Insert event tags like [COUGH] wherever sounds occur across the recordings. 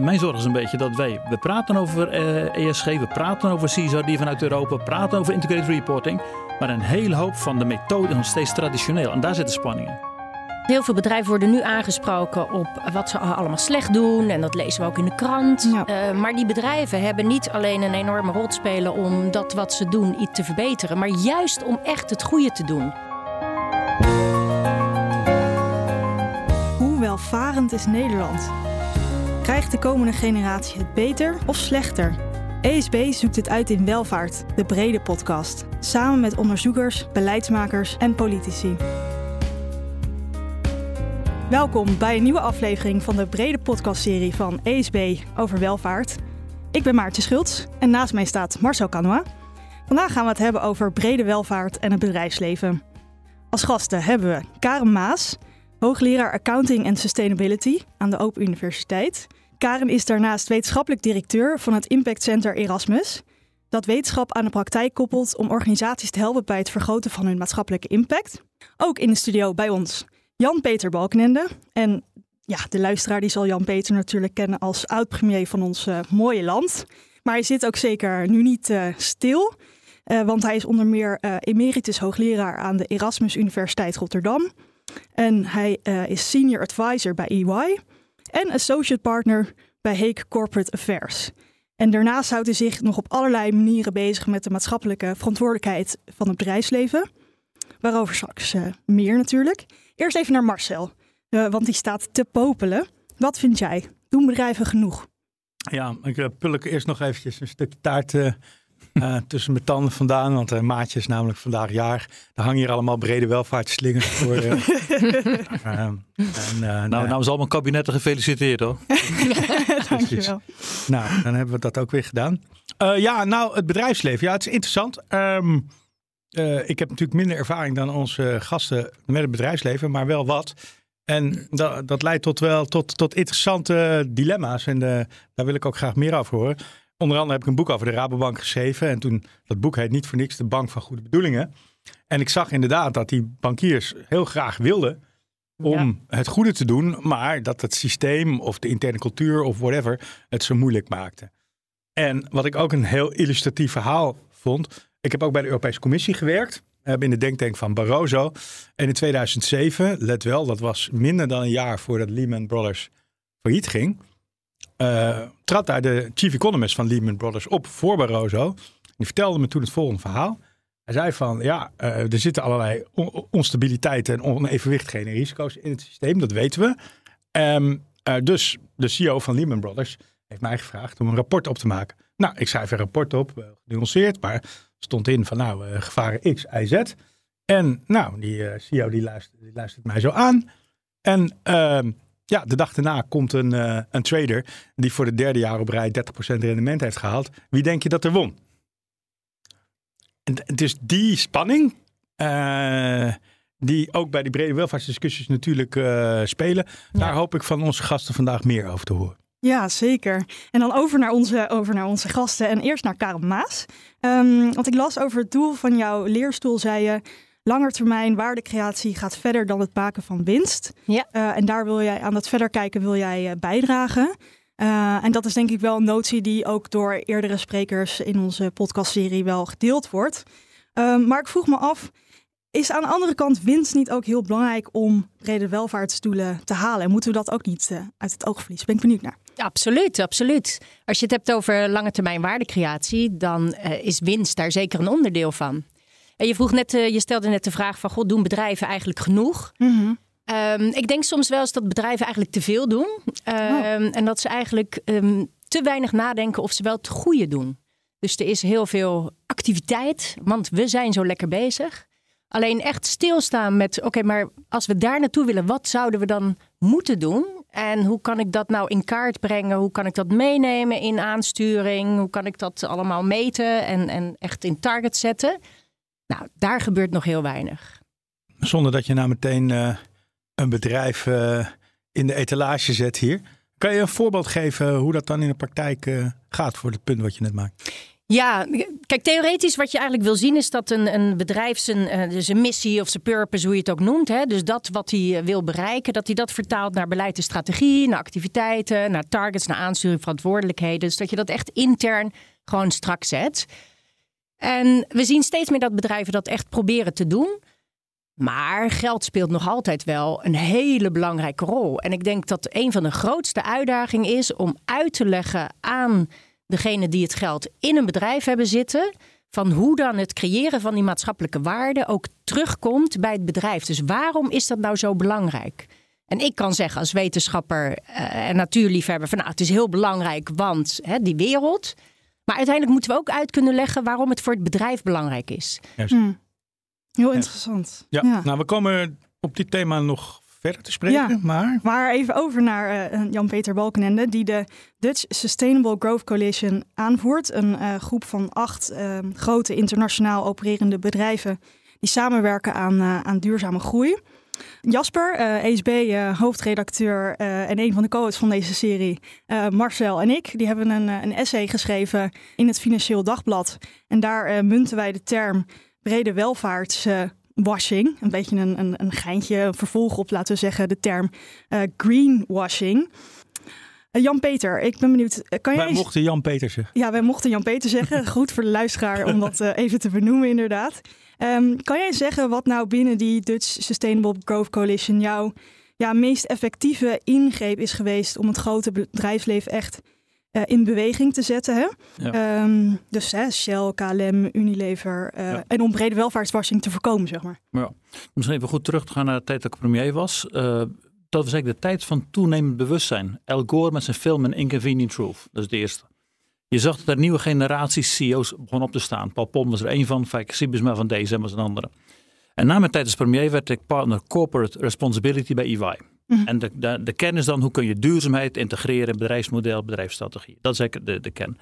mijn zorg is een beetje dat wij, we praten over ESG, we praten over die vanuit Europa, praten over integrated reporting. Maar een hele hoop van de methode is nog steeds traditioneel. En daar zitten spanningen. Heel veel bedrijven worden nu aangesproken op wat ze allemaal slecht doen. En dat lezen we ook in de krant. Uh, maar die bedrijven hebben niet alleen een enorme rol te spelen om dat wat ze doen iets te verbeteren. Maar juist om echt het goede te doen. Hoe welvarend is Nederland? Krijgt de komende generatie het beter of slechter? ESB zoekt het uit in Welvaart, de brede podcast. Samen met onderzoekers, beleidsmakers en politici. Welkom bij een nieuwe aflevering van de brede podcastserie van ESB over welvaart. Ik ben Maartje Schultz en naast mij staat Marcel Canoa. Vandaag gaan we het hebben over brede welvaart en het bedrijfsleven. Als gasten hebben we Karen Maas, hoogleraar Accounting en Sustainability aan de Open Universiteit. Karen is daarnaast wetenschappelijk directeur van het Impact Center Erasmus, dat wetenschap aan de praktijk koppelt om organisaties te helpen bij het vergroten van hun maatschappelijke impact. Ook in de studio bij ons Jan-Peter Balkenende. En ja, de luisteraar die zal Jan-Peter natuurlijk kennen als oud-premier van ons uh, mooie land. Maar hij zit ook zeker nu niet uh, stil. Uh, want hij is onder meer emeritus hoogleraar aan de Erasmus Universiteit Rotterdam. En hij is senior advisor bij EY en associate partner bij Hague Corporate Affairs. En daarnaast houdt hij zich nog op allerlei manieren bezig met de maatschappelijke verantwoordelijkheid van het bedrijfsleven. Waarover straks meer natuurlijk. Eerst even naar Marcel, uh, want die staat te popelen. Wat vind jij? Doen bedrijven genoeg? Ja, ik uh, pulk eerst nog eventjes een stukje taart uh, [LAUGHS] tussen mijn tanden vandaan. Want uh, Maatje is namelijk vandaag jaar. Daar hangen hier allemaal brede welvaartsslingers voor. [LAUGHS] en, nou, nou zal mijn kabinet gefeliciteerd hoor. [LAUGHS] Dankjewel. Nou, dan hebben we dat ook weer gedaan. ja, nou, het bedrijfsleven. Ja, het is interessant. Um, uh, ik heb natuurlijk minder ervaring dan onze gasten met het bedrijfsleven, maar wel wat. En dat, dat leidt tot wel tot, tot interessante dilemma's. En de, daar wil ik ook graag meer over horen. Onder andere heb ik een boek over de Rabobank geschreven. En toen, dat boek heet niet voor niks de Bank van Goede Bedoelingen. En ik zag inderdaad dat die bankiers heel graag wilden om het goede te doen, maar dat het systeem of de interne cultuur of whatever het zo moeilijk maakte. En wat ik ook een heel illustratief verhaal vond, ik heb ook bij de Europese Commissie gewerkt. in de denktank van Barroso. En in 2007, let wel, dat was minder dan een jaar voordat Lehman Brothers failliet ging. Uh, trad daar de chief economist van Lehman Brothers op voor Barroso. Die vertelde me toen het volgende verhaal. Hij zei van, ja, uh, er zitten allerlei on onstabiliteiten en onevenwichtigheden en risico's in het systeem, dat weten we. Um, uh, dus de CEO van Lehman Brothers heeft mij gevraagd om een rapport op te maken. Nou, ik schrijf een rapport op, genuanceerd, maar stond in van nou, gevaren X, Y, Z. En nou, die CEO die luistert, die luistert mij zo aan. En uh, ja, de dag daarna komt een, uh, een trader die voor de derde jaar op rij 30% rendement heeft gehaald. Wie denk je dat er won? En het is die spanning die ook bij die brede welvaartsdiscussies natuurlijk spelen. Ja. Daar hoop ik van onze gasten vandaag meer over te horen. Ja, zeker. En dan over naar onze, over naar onze gasten en eerst naar Karen Maas. Um, want ik las over het doel van jouw leerstoel, zei je... Langetermijn waardecreatie gaat verder dan het maken van winst. Ja. Uh, en daar wil jij, aan dat verder kijken wil jij uh, bijdragen. Uh, en dat is denk ik wel een notie die ook door eerdere sprekers in onze podcastserie wel gedeeld wordt. Um, maar ik vroeg me af, is aan de andere kant winst niet ook heel belangrijk om brede welvaartsdoelen te halen? En moeten we dat ook niet uit het oog verliezen? Ben ik benieuwd naar. Absoluut, absoluut. Als je het hebt over lange termijn waardecreatie, dan is winst daar zeker een onderdeel van. En je vroeg net, uh, je stelde net de vraag van, god, doen bedrijven eigenlijk genoeg? Mm -hmm. um, ik denk soms wel eens dat bedrijven eigenlijk te veel doen. Um, oh. En dat ze eigenlijk um, te weinig nadenken of ze wel het goede doen. Dus er is heel veel activiteit, want we zijn zo lekker bezig. Alleen echt stilstaan met, oké, okay, maar als we daar naartoe willen, wat zouden we dan moeten doen? En hoe kan ik dat nou in kaart brengen? Hoe kan ik dat meenemen in aansturing? Hoe kan ik dat allemaal meten en, en echt in target zetten? Nou, daar gebeurt nog heel weinig. Zonder dat je nou meteen uh, een bedrijf uh, in de etalage zet hier. Kan je een voorbeeld geven hoe dat dan in de praktijk uh, gaat voor het punt wat je net maakt? Ja, kijk, theoretisch wat je eigenlijk wil zien is dat een, een bedrijf zijn, eh, missie of zijn purpose, hoe je het ook noemt, hè, dus dat wat hij eh, wil bereiken, dat hij dat vertaalt naar beleid en strategie, naar activiteiten, naar targets, naar aansturing, verantwoordelijkheden. Dus dat je dat echt intern gewoon strak zet. En we zien steeds meer dat bedrijven dat echt proberen te doen. Maar geld speelt nog altijd wel een hele belangrijke rol. En ik denk dat een van de grootste uitdagingen is om uit te leggen aan degene die het geld in een bedrijf hebben zitten. Van hoe dan het creëren van die maatschappelijke waarden ook terugkomt bij het bedrijf. Dus waarom is dat nou zo belangrijk? En ik kan zeggen als wetenschapper uh, en natuurliefhebber van nou, het is heel belangrijk, want hè, die wereld. Maar uiteindelijk moeten we ook uit kunnen leggen waarom het voor het bedrijf belangrijk is. Hmm. Heel interessant. Ja. ja. nou we komen op dit thema nog verder te spreken. Ja, maar... maar even over naar uh, Jan-Peter Balkenende, die de Dutch Sustainable Growth Coalition aanvoert. Een uh, groep van acht uh, grote internationaal opererende bedrijven die samenwerken aan, aan duurzame groei. Jasper, ESB, hoofdredacteur en een van de co-hosts van deze serie, Marcel en ik, die hebben een, een essay geschreven in het Financieel Dagblad. En daar munten wij de term brede welvaarts washing. Een beetje een, een, een geintje, een vervolg op, laten we zeggen, de term greenwashing. Uh, Jan-Peter, ik ben benieuwd. Uh, kan wij mochten Jan-Peter zeggen. Ja, wij mochten Jan-Peter zeggen. [LAUGHS] Goed voor de luisteraar om dat even te benoemen, inderdaad. Um, kan jij zeggen wat nou binnen die Dutch Sustainable Growth Coalition jouw ja, meest effectieve ingreep is geweest om het grote bedrijfsleven echt uh, in beweging te zetten. Hè? Ja. Um, dus hè, Shell, KLM, Unilever uh, ja. en om brede welvaartswashing te voorkomen, zeg maar. Ja. Misschien even goed terug te gaan naar de tijd dat ik premier was. Uh, dat was eigenlijk de tijd van toenemend bewustzijn. Al Gore met zijn film An Inconvenient Truth. Dat is de eerste. Je zag dat er nieuwe generaties CEO's begonnen op te staan. Paul Pom was er één van, Fike Sibisma van DSM was een andere. En na mijn tijd als premier werd ik partner Corporate Responsibility bij EY. Mhm. En de, de, de kern is dan hoe kun je duurzaamheid integreren in bedrijfsmodel, bedrijfsstrategie. Dat is eigenlijk de, de kern.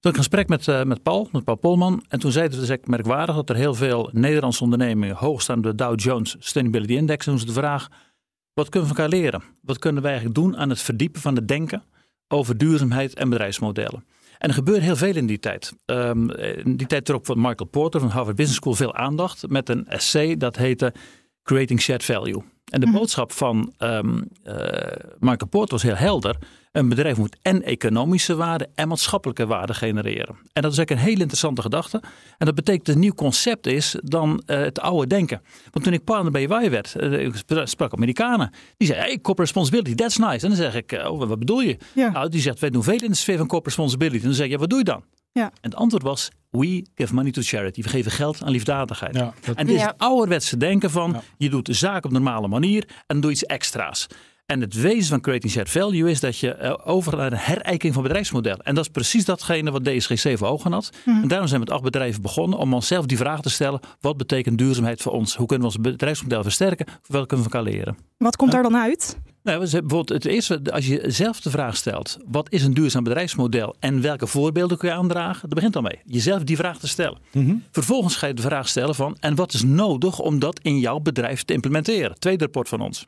Toen ik een gesprek met, uh, met Paul, met Paul Polman. En toen zeiden ze, het is merkwaardig dat er heel veel Nederlandse ondernemingen hoog staan op de Dow Jones Sustainability Index. En toen ze de vraag, wat kunnen we van elkaar leren? Wat kunnen wij eigenlijk doen aan het verdiepen van het denken over duurzaamheid en bedrijfsmodellen? En er gebeurde heel veel in die tijd. Um, in die tijd trok van Michael Porter van Harvard Business School veel aandacht met een essay dat heette Creating Shared Value. En de mhm. boodschap van um, uh, Michael Porter was heel helder. Een bedrijf moet en economische waarde en maatschappelijke waarde genereren. En dat is eigenlijk een heel interessante gedachte. En dat betekent dat een nieuw concept is dan uh, het oude denken. Want toen ik partner bij EY werd, uh, ik sprak Amerikanen. Die zeiden, hey, corporate responsibility, that's nice. En dan zeg ik, oh, wat bedoel je? Ja. Nou, die zegt, wij doen veel in de sfeer van corporate responsibility. En dan zeg je, ja, wat doe je dan? Ja. En het antwoord was, we give money to charity. We geven geld aan liefdadigheid. Ja, En dit is het ouderwetse denken van, je doet de zaak op een normale manier en doe iets extra's. En het wezen van Creating Shared Value is dat je uh, overgaat naar een herijking van bedrijfsmodellen. En dat is precies datgene wat DSGC voor ogen had. Mhm. En daarom zijn we met acht bedrijven begonnen om onszelf die vraag te stellen. Wat betekent duurzaamheid voor ons? Hoe kunnen we ons bedrijfsmodel versterken? Welke kunnen we van elkaar leren? Wat komt daar dan uit? Nou, bijvoorbeeld het eerste, als je zelf de vraag stelt, wat is een duurzaam bedrijfsmodel en welke voorbeelden kun je aandragen, dat begint al mee. Jezelf die vraag te stellen. Mhm. Vervolgens ga je de vraag stellen van, en wat is nodig om dat in jouw bedrijf te implementeren? Tweede rapport van ons.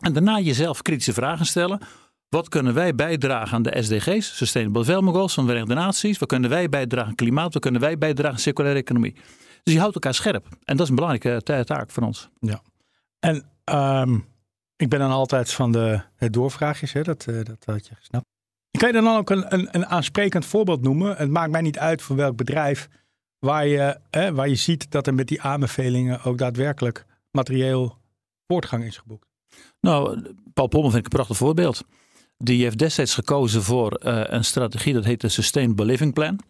En daarna jezelf kritische vragen stellen. Wat kunnen wij bijdragen aan de SDG's, Sustainable Development Goals van de Verenigde Naties? Wat kunnen wij bijdragen aan klimaat? Wat kunnen wij bijdragen aan circulaire economie? Dus je houdt elkaar scherp. En dat is een belangrijke taak van ons. Ja. En um, ik ben dan altijd van de doorvraagjes, hè? Dat, uh, dat had je gesnapt. Kan je dan ook een, een, een, aansprekend voorbeeld noemen? Het maakt mij niet uit van welk bedrijf waar je, waar je ziet dat er met die aanbevelingen ook daadwerkelijk materieel voortgang is geboekt. Nou, Paul Pommel vind ik een prachtig voorbeeld. Die heeft destijds gekozen voor uh, een strategie dat heet de Sustainable Living Plan.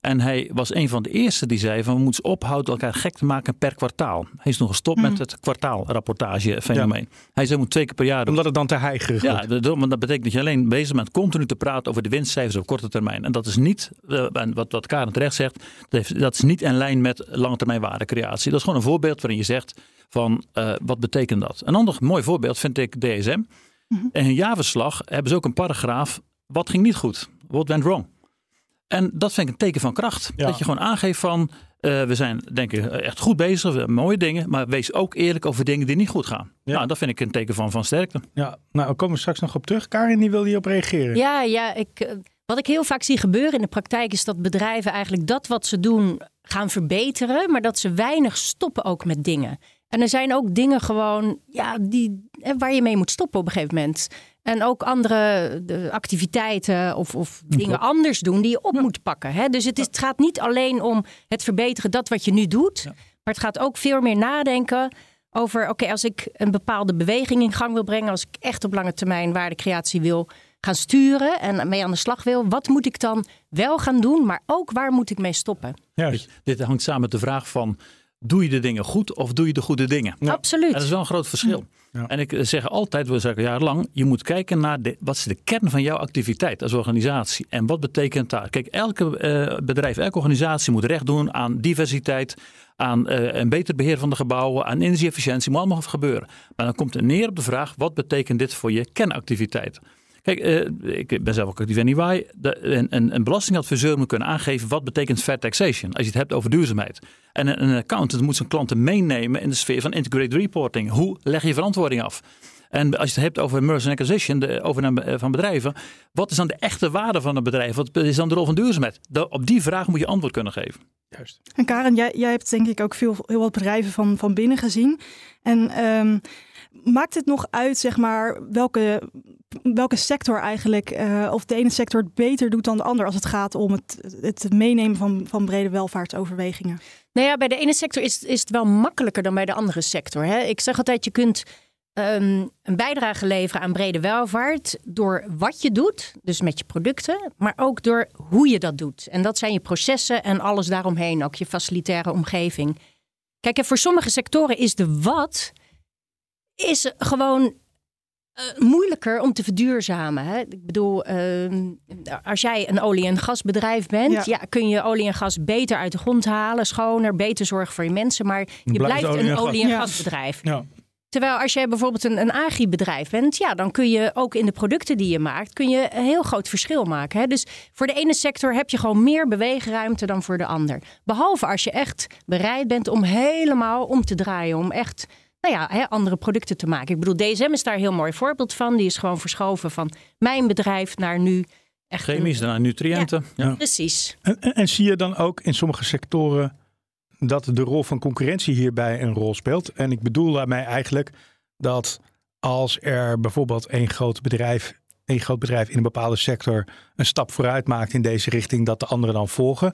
En hij was een van de eerste die zei van we moeten ophouden elkaar gek te maken per kwartaal. Hij is nog gestopt met mhm. het kwartaalrapportage fenomeen. Ja. Hij zei moet twee keer per jaar doen. Omdat het dan te heigerig Ja, dat, dat betekent dat je alleen bezig bent continu te praten over de winstcijfers op korte termijn. En dat is niet, uh, wat, wat Karen terecht zegt, dat, heeft, dat is niet in lijn met lange termijn waardecreatie. Dat is gewoon een voorbeeld waarin je zegt van uh, wat betekent dat. Een ander mooi voorbeeld vind ik DSM. Mm In hun jaarverslag hebben ze ook een paragraaf. Wat ging niet goed? What went wrong? En dat vind ik een teken van kracht. Dat je gewoon aangeeft van, uh, we zijn denk ik echt goed bezig, mooie dingen, maar wees ook eerlijk over dingen die niet goed gaan. Ja. Nou, dat vind ik een teken van, van sterkte. Ja, nou, we komen straks nog op terug. Karin, die wil hier op reageren. Ja, ja, ik, Wat ik heel vaak zie gebeuren in de praktijk is dat bedrijven eigenlijk dat wat ze doen gaan verbeteren, maar dat ze weinig stoppen ook met dingen. En er zijn ook dingen gewoon ja, die, waar je mee moet stoppen op een gegeven moment. En ook andere de activiteiten of, of dingen anders doen die je op moet pakken. Hè? Dus het, is, het gaat niet alleen om het verbeteren dat wat je nu doet. Maar het gaat ook veel meer nadenken over... oké, als ik een bepaalde beweging in gang wil brengen... als ik echt op lange termijn waardecreatie wil gaan sturen... en mee aan de slag wil... wat moet ik dan wel gaan doen, maar ook waar moet ik mee stoppen? Juist. Dit hangt samen met de vraag van... doe je de dingen goed of doe je de goede dingen? Absoluut. dat is wel een groot verschil. Ja. En ik eh, zeg altijd, we zeggen jarenlang, je moet kijken naar de, wat is de kern van jouw activiteit als organisatie. En wat betekent dat? Kijk, elke uh, bedrijf, elke organisatie moet recht doen aan diversiteit, aan uh, een beter beheer van de gebouwen, aan energieefficiëntie, moet allemaal gebeuren. Maar dan komt het neer op de vraag, wat betekent dit voor je kernactiviteit? Kijk, uh, ik ben zelf ook actief in EY. een, een, een, belastingadviseur moet kunnen aangeven wat betekent fair taxation. Als je het hebt over duurzaamheid. En een, een accountant moet zijn klanten meenemen in de sfeer van integrated reporting. Hoe leg je verantwoording af? En als je het hebt over merger and acquisition, de overname van bedrijven. Wat is dan de echte waarde van een bedrijf? Wat is dan de rol van duurzaamheid? op die vraag moet je antwoord kunnen geven. Juist. En Karen, jij, jij hebt denk ik ook veel, heel wat bedrijven van, van binnen gezien. En um, maakt het nog uit, zeg maar, welke, welke sector eigenlijk, uh, of de ene sector het beter doet dan de ander als het gaat om het, het meenemen van, van brede welvaartsoverwegingen? Nou ja, bij de ene sector is, is het wel makkelijker dan bij de andere sector. Hè? Ik zeg altijd, je kunt um, een bijdrage leveren aan brede welvaart door wat je doet, dus met je producten, maar ook door hoe je dat doet. En dat zijn je processen en alles daaromheen, ook je facilitaire omgeving. Kijk, voor sommige sectoren is de wat is gewoon uh, moeilijker om te verduurzamen. Hè? Ik bedoel, uh, als jij een olie- en gasbedrijf bent, ja. ja. kun je olie en gas beter uit de grond halen, schoner, beter zorgen voor je mensen. Maar je blijft, een olie- en gasbedrijf. Ja. Terwijl als jij bijvoorbeeld een, een agribedrijf bent, ja, dan kun je ook in de producten die je maakt, kun je een heel groot verschil maken. Hè? Dus voor de ene sector heb je gewoon meer beweegruimte dan voor de ander. Behalve als je echt bereid bent om helemaal om te draaien, om echt nou ja, hè, andere producten te maken. Ik bedoel, DSM is daar een heel mooi voorbeeld van. Die is gewoon verschoven van mijn bedrijf naar nu echt. Chemisch, naar nutriënten. Ja, Precies. En, en, en, zie je dan ook in sommige sectoren dat de rol van concurrentie hierbij een rol speelt? En ik bedoel daarmee eigenlijk dat als er bijvoorbeeld één groot bedrijf, één groot bedrijf in een bepaalde sector een stap vooruit maakt in deze richting, dat de anderen dan volgen.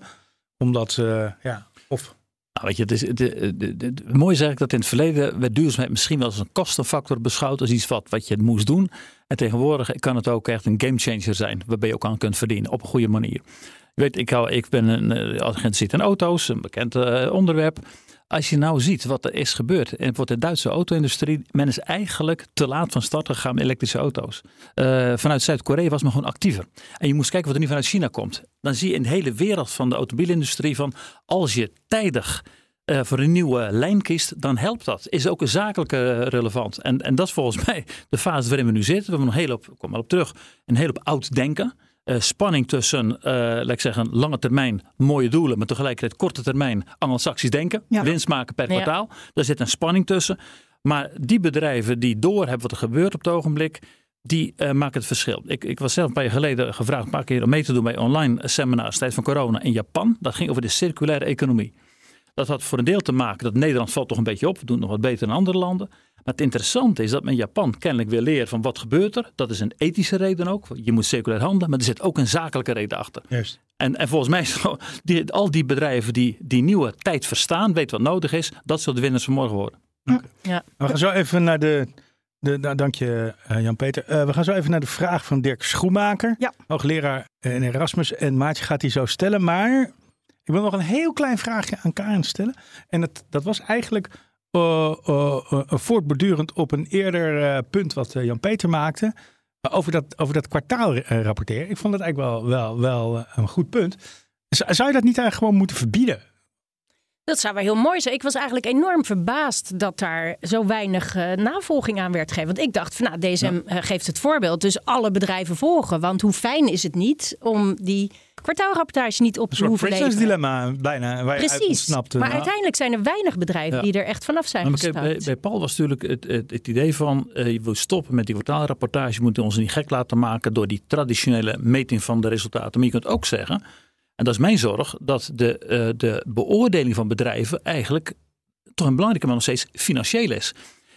Omdat ze, ja, of nou, weet je, het is, het, mooi is eigenlijk dat in het verleden werd duurzaamheid misschien wel als een kostenfactor beschouwd als iets wat, wat je moest doen. En tegenwoordig kan het ook echt een gamechanger zijn, waarbij je ook aan kunt verdienen op een goede manier. Weet, ik, hou, ik ben een agent zit in auto's, een bekend uh, onderwerp. Als je nou ziet wat er is gebeurd en voor de Duitse auto-industrie, men is eigenlijk te laat van start gegaan met elektrische auto's. Uh, vanuit Zuid-Korea was men gewoon actiever. En je moest kijken wat er nu vanuit China komt. Dan zie je in de hele wereld van de automobielindustrie van als je tijdig uh, voor een nieuwe lijn kiest, dan helpt dat. Is ook een zakelijke relevant. En, en dat is volgens [LAUGHS] mij de fase waarin we nu zitten. We hebben nog heel op, kom wel op terug, een heel op oud denken. Uh, spanning tussen, uh, laat ik zeggen, lange termijn mooie doelen, maar tegelijkertijd korte termijn anglo-saxisch denken. Ja. Winst maken per kwartaal. Ja. Daar zit een spanning tussen. Maar die bedrijven die doorhebben wat er gebeurt op het ogenblik, die uh, maken het verschil. Ik, ik, was zelf een paar jaar geleden gevraagd een paar keer om mee te doen bij online seminars tijdens van corona in Japan. Dat ging over de circulaire economie. Dat had voor een deel te maken dat Nederland valt toch een beetje op. We doen nog wat beter dan andere landen. Maar het interessante is dat men Japan kennelijk wil leren van wat gebeurt er. Dat is een ethische reden ook. Je moet circulair handelen, maar er zit ook een zakelijke reden achter. Juist. En, en volgens mij, zo, die, al die bedrijven die die nieuwe tijd verstaan, weten wat nodig is, dat zullen de winnaars van morgen worden. Okay. Ja. We gaan zo even naar de, de, nou, dank je uh, Jan-Peter. Uh, we gaan zo even naar de vraag van Dirk Schoenmaker, ja. hoogleraar in Erasmus. En Maartje gaat die zo stellen, maar ik wil nog een heel klein vraagje aan Karen stellen. En dat, dat was eigenlijk uh, voortbordurend op een eerder punt wat Jan-Peter maakte. Over dat, over dat kwartaal rapporteren. Ik vond dat eigenlijk wel, wel, wel een goed punt. Zou je dat niet eigenlijk gewoon moeten verbieden? Dat zou wel heel mooi zijn. Ik was eigenlijk enorm verbaasd dat daar zo weinig uh, navolging aan werd gegeven. Want ik dacht, van, nou, DSM ja. geeft het voorbeeld. Dus alle bedrijven volgen. Want hoe fijn is het niet om die kwartaalrapportage niet op te hoeven leveren. dilemma bijna, waar Precies, je ontsnapt. maar uiteindelijk zijn er weinig bedrijven Ja. die er echt vanaf zijn kijk, bij, bij Paul was natuurlijk het, het, het idee van eh, je wil stoppen met die kwartaalrapportage. Je moet ons niet gek laten maken door die traditionele meting van de resultaten. Maar je kunt ook zeggen, en dat is mijn zorg, dat de, eh, de beoordeling van bedrijven eigenlijk toch een belangrijke, maar nog steeds financieel is.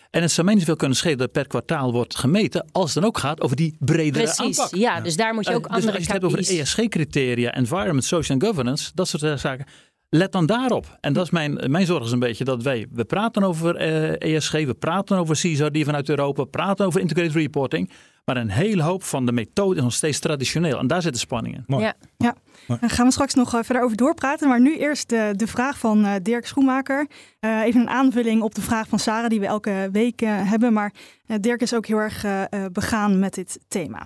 En het zou mij niet veel kunnen schelen dat per kwartaal wordt gemeten, als het dan ook gaat over die bredere Precies, aanpak. ja, dus daar moet je ook Eh, dus andere als je het hebt over. ESG-criteria, environment, social and governance, dat soort eh, zaken. Let dan daarop. En dat is mijn, mijn zorg is een beetje dat wij, we praten over eh, ESG, we praten over CISO, vanuit Europa, we praten over integrated reporting. Maar een hele hoop van de methode is nog steeds traditioneel. En daar zit de spanning in. Mooi. Ja. Ja, daar gaan we straks nog eh, verder over doorpraten. Maar nu eerst de, de vraag van eh, Dirk Schoenmaker. Eh, even een aanvulling op de vraag van Sarah die we elke week eh, hebben. Maar eh, Dirk is ook heel erg eh, eh, begaan met dit thema.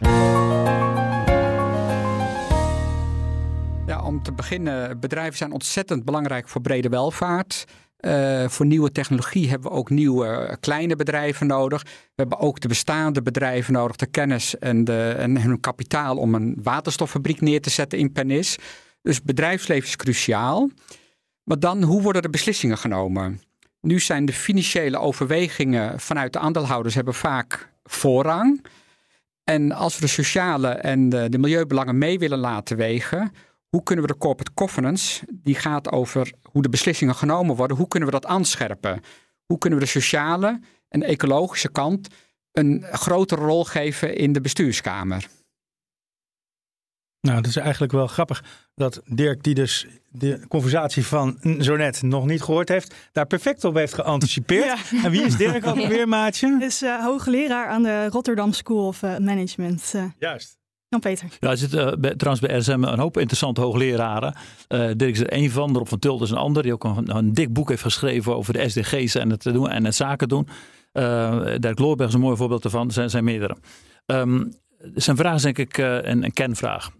Ja, om te beginnen, bedrijven zijn ontzettend belangrijk voor brede welvaart. Eh, voor nieuwe technologie hebben we ook nieuwe eh, kleine bedrijven nodig. We hebben ook de bestaande bedrijven nodig, de kennis en, de, en hun kapitaal om een waterstoffabriek neer te zetten in Pernis. Dus bedrijfsleven is cruciaal. Maar dan, hoe worden de beslissingen genomen? Nu zijn de financiële overwegingen vanuit de aandeelhouders hebben vaak voorrang. En als we de sociale en de, de milieubelangen mee willen laten wegen, hoe kunnen we de corporate governance, die gaat over hoe de beslissingen genomen worden, hoe kunnen we dat aanscherpen? Hoe kunnen we de sociale en ecologische kant een grotere rol geven in de bestuurskamer? Nou, dat is eigenlijk wel grappig dat Dirk, die dus de conversatie van zo net nog niet gehoord heeft, daar perfect op heeft geanticipeerd. [LAUGHS] Ja. En wie is Dirk ook weer, maatje? Is eh hoogleraar aan de Rotterdam School of eh, Management. Eh, Juist. Jan-Peter. Ja, er zitten eh, bij- trouwens bij RSM een hoop interessante hoogleraren. Eh Dirk is er één van, Rob van Tult is een ander. Die ook een, een dik boek heeft geschreven over de SDG's en het, doen, en het zaken doen. Eh Dirk Loorberg is een mooi voorbeeld daarvan. Er zijn, zijn meerdere. Ehm, zijn vraag is denk ik eh, een, een.